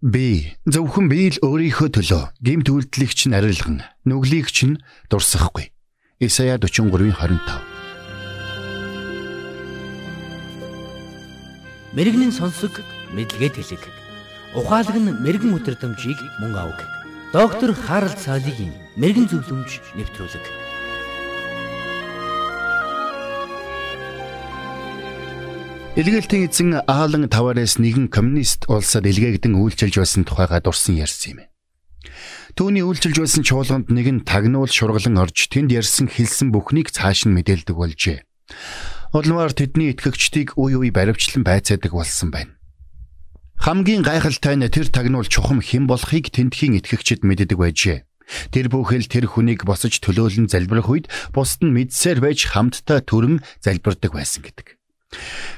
Би зөвхөн би л өөрийнхөө төлөө гимт үйлдэлийг чинь арилган нүглийг чинь дурсахгүй. Исая 43:25. Мэргэний сонсог мэдлэгэд хэлэг. Ухаалаг нь мэрэгэн өдрөмжийг мөн авг. Доктор Харалт цаалогийн мэрэгэн зөвлөмж нэвтрүүлэг. Илгээлтийн эзэн Аалан таваараас нэгэн коммунист улсад илгээгдэн үйлчилж байсан тухайга дурсан ярьсан юм. Түүний үйлчилж байсан чуулганд нэгэн тагнуул шургалан орж тэнд ярьсан хэлсэн бүхнийг цааш нь мэдээлдэг болжээ. Улмаар тэдний итгэгчдийг үе үе баривчлан байцаадаг болсон байна. Хамгийн гайхалтай нь тэр тагнуул чухам хэн болохыг тентхийн итгэгчид мэддэг байжээ. Тэр бүхэл тэр хүнийг босож төлөөлөн залбирах үед бусд нь мэдсээр байж хамтдаа төрөн залбирдаг байсан гэдэг.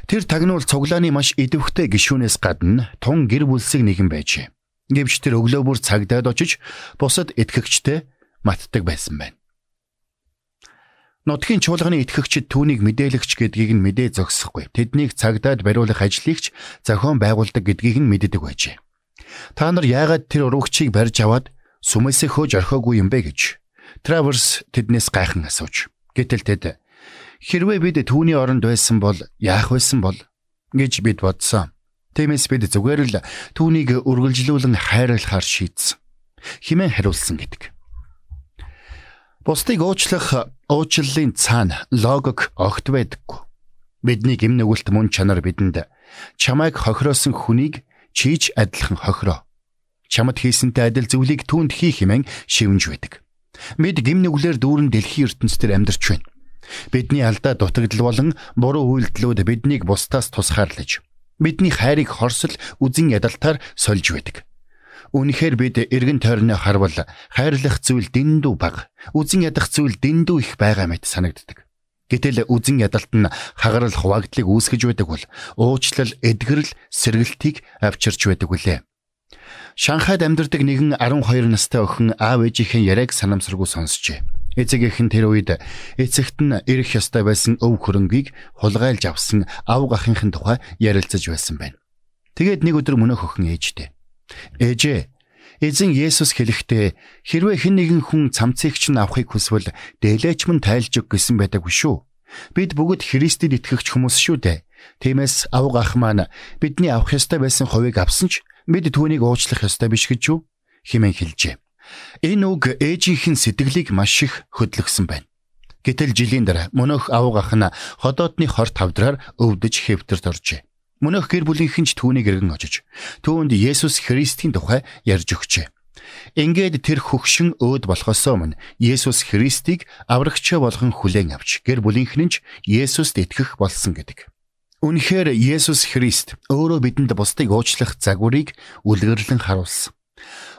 Тэр тагнуул цуглааны маш идэвхтэй гişүүнээс гадна тун гэр бүлсэг нэгэн байжээ. Гэвч тэр өглөө бүр цагдаад очиж бусад итгэгчтэй матдаг байсан байна. Нутгийн чуулганы итгэгчид түүнийг мэдээлэгч гэдгийг нь мэдээ зогсохгүй. Тэднийг цагдаад бариулах ажлыгч зохион байгуулдаг гэдгийг нь мэддэг байжээ. Та нар яагаад тэр урагчийг барьж аваад сүмээсээ хөөж орхиогүй юм бэ гэж Траверс тэднээс гайхан асууж. Гэтэл тэд Хэрвээ бид түүний оронд байсан бол яах байсан бол гэж бид бодсон. Тиймээс бид зүгээр л түүнийг үргэлжлүүлэн хайрлахаар шийдсэн. Химэн хариулсан гэдэг. Бусдыг уучлах уучлалын цаана логик огт байдаггүй. Бидний гим нүгэлт мөн чанар бидэнд чамайг хохироосон хүнийг чийж адилхан хохироо. Чамд хийсэнтэй адил зүйлийг түүнд хийх хэмээн шивнж байдаг. Бид гим нүглэр дүүрэн дэлхийн ертөнцийн амьдарч байна. Бидний алдаа дутагдал болон буруу үйлдэлүүд биднийг бусдаас тусгаарлаж бидний хайрыг хорсол үзен ядалтаар сольж байдаг. Үүнхээр бид эргэн тойрны харвал хайрлах зүйл дэндүү бага, үзен ядах зүйл дэндүү их байгаа мэт санагддаг. Гэтэл үзен ядалт нь хагарал хуваагдлыг үүсгэж байдаг бол уучлал, эдгэрэл, сэргэлтийг авчирч байдаг үлээ. Шанхайд амьдардаг нэгэн 12 настай охин аав ээжийнхэн яриаг санамсаргүй сонсчээ. Эцэгийнх нь тэр үед эцэгт нь ирэх ёстой байсан өв хөрөнгийг хулгайлж авсан ав гахынхын тухай ярилцаж байсан байна. Тэгээд нэг өдөр мөнөх охин ээжтэй. Ээжээ Эзэн Есүс хэлэхдээ хэрвээ хэн нэгэн хүн цамцыгч нь авахыг хүсвэл дээлээч мөн тайлж өг гэсэн байдаг шүү. Бид бүгд Христэд итгэгч хүмүүс шүү дээ. Тиймээс ав гах маань бидний авах ёстой байсан хувийг авсан ч бид түүнийг уучлах ёстой биш гэж юу? хэмээн хэлжээ. Энэ үг ээжийнхэн сэтгэлийг маш их хөдлөгсөн байна. Гэтэл жилийн дараа мөнөх авгах нь ходоодны хор тавдраар өвдөж хэвтэрт оржээ. Мөнөх гэр бүлийнхэн ч түүнийг эргэн очиж түүнд Есүс Христийн тухай ярьж өгчээ. Ингээд тэр хөгшин өөд болохоос өмнө Есүс Христийг аврагчаа болгон хүлээн авч гэр бүлийнхэн ч Есүст итгэх болсон гэдэг. Үнэхээр Есүс Христ өөрөө бидэнд бусдыг уучлах загварыг үлгэрлэн харуулсан.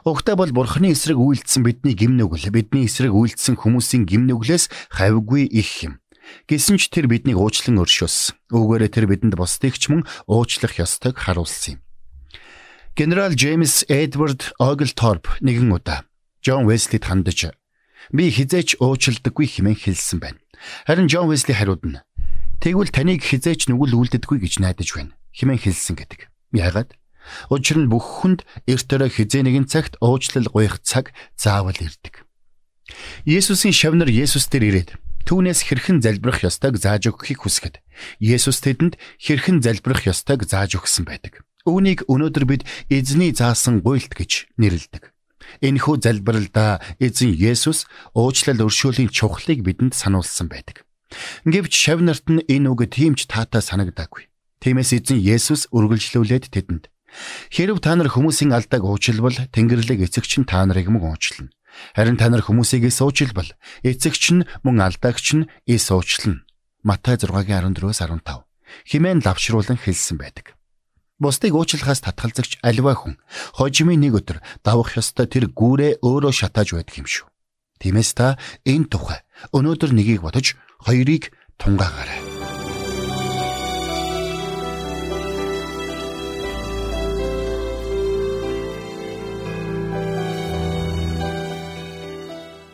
Угтаа бол бурхны эсрэг үйлдсэн бидний гимнүгэл бидний эсрэг үйлдсэн хүмүүсийн гимнүглээс хавьгүй их юм. Гэсэн ч тэр биднийг уучлан өршөөс. Үүгээрээ тэр бидэнд бусдыг ч мөн уучлах ёстойг харуулсан юм. Генерал Джеймс Эдвард Оглторп нэгэн удаа Джон Веслид хандаж би хизээч уучилдаггүй хэмээн хэлсэн байна. Харин Джон Весли хариуд нь тэгвэл таныг хизээч нүгэл үлддэггүй гэж найдаж байна хэмээн хэлсэн гэдэг. Яагаад? Учир нь бүх хүнд эрт өрөө хизээ нэгэн цагт уучлал гуйх цаг заавал ирдэг. Есүсийн шавнар Есүс дээр ирээд түүнээс хэрхэн залбирах ёстойг зааж өгөхийг хүсгэд Есүс тэдэнд хэрхэн залбирах ёстойг зааж өгсөн байдаг. Үүнийг өнөөдөр бид эзний заасан гуйлт гэж нэрлэдэг. Энэхүү залбиралдаа эзэн Есүс уучлал өршөөлийн чухлыг бидэнд сануулсан байдаг. Гэвч шавнарт нь энэ үг тиймч таатай санагдаагүй. Тиймээс эзэн Есүс үргэлжлүүлээд тэдэнд Хэрв та нар хүмүүсийн алдааг уучлбал Тэнгэрлэг эцэгч нь та нарыг мөн уучлна. Харин та нар хүмүүсийг уучлбал эцэгч нь мөн алдаагч нь эс уучлна. Матай 6:14-өөс 15 химэн лавшруулан хэлсэн байдаг. Бусдыг уучлахаас татгалзагч альва хүн хожимын нэг өдөр давах ёстой тэр гүүрээ өөрөө шатааж байдаг юм шүү. Тиймээс та энэ тухай өнөөдөр нэгийг бодож хоёрыг тунгаагаарай.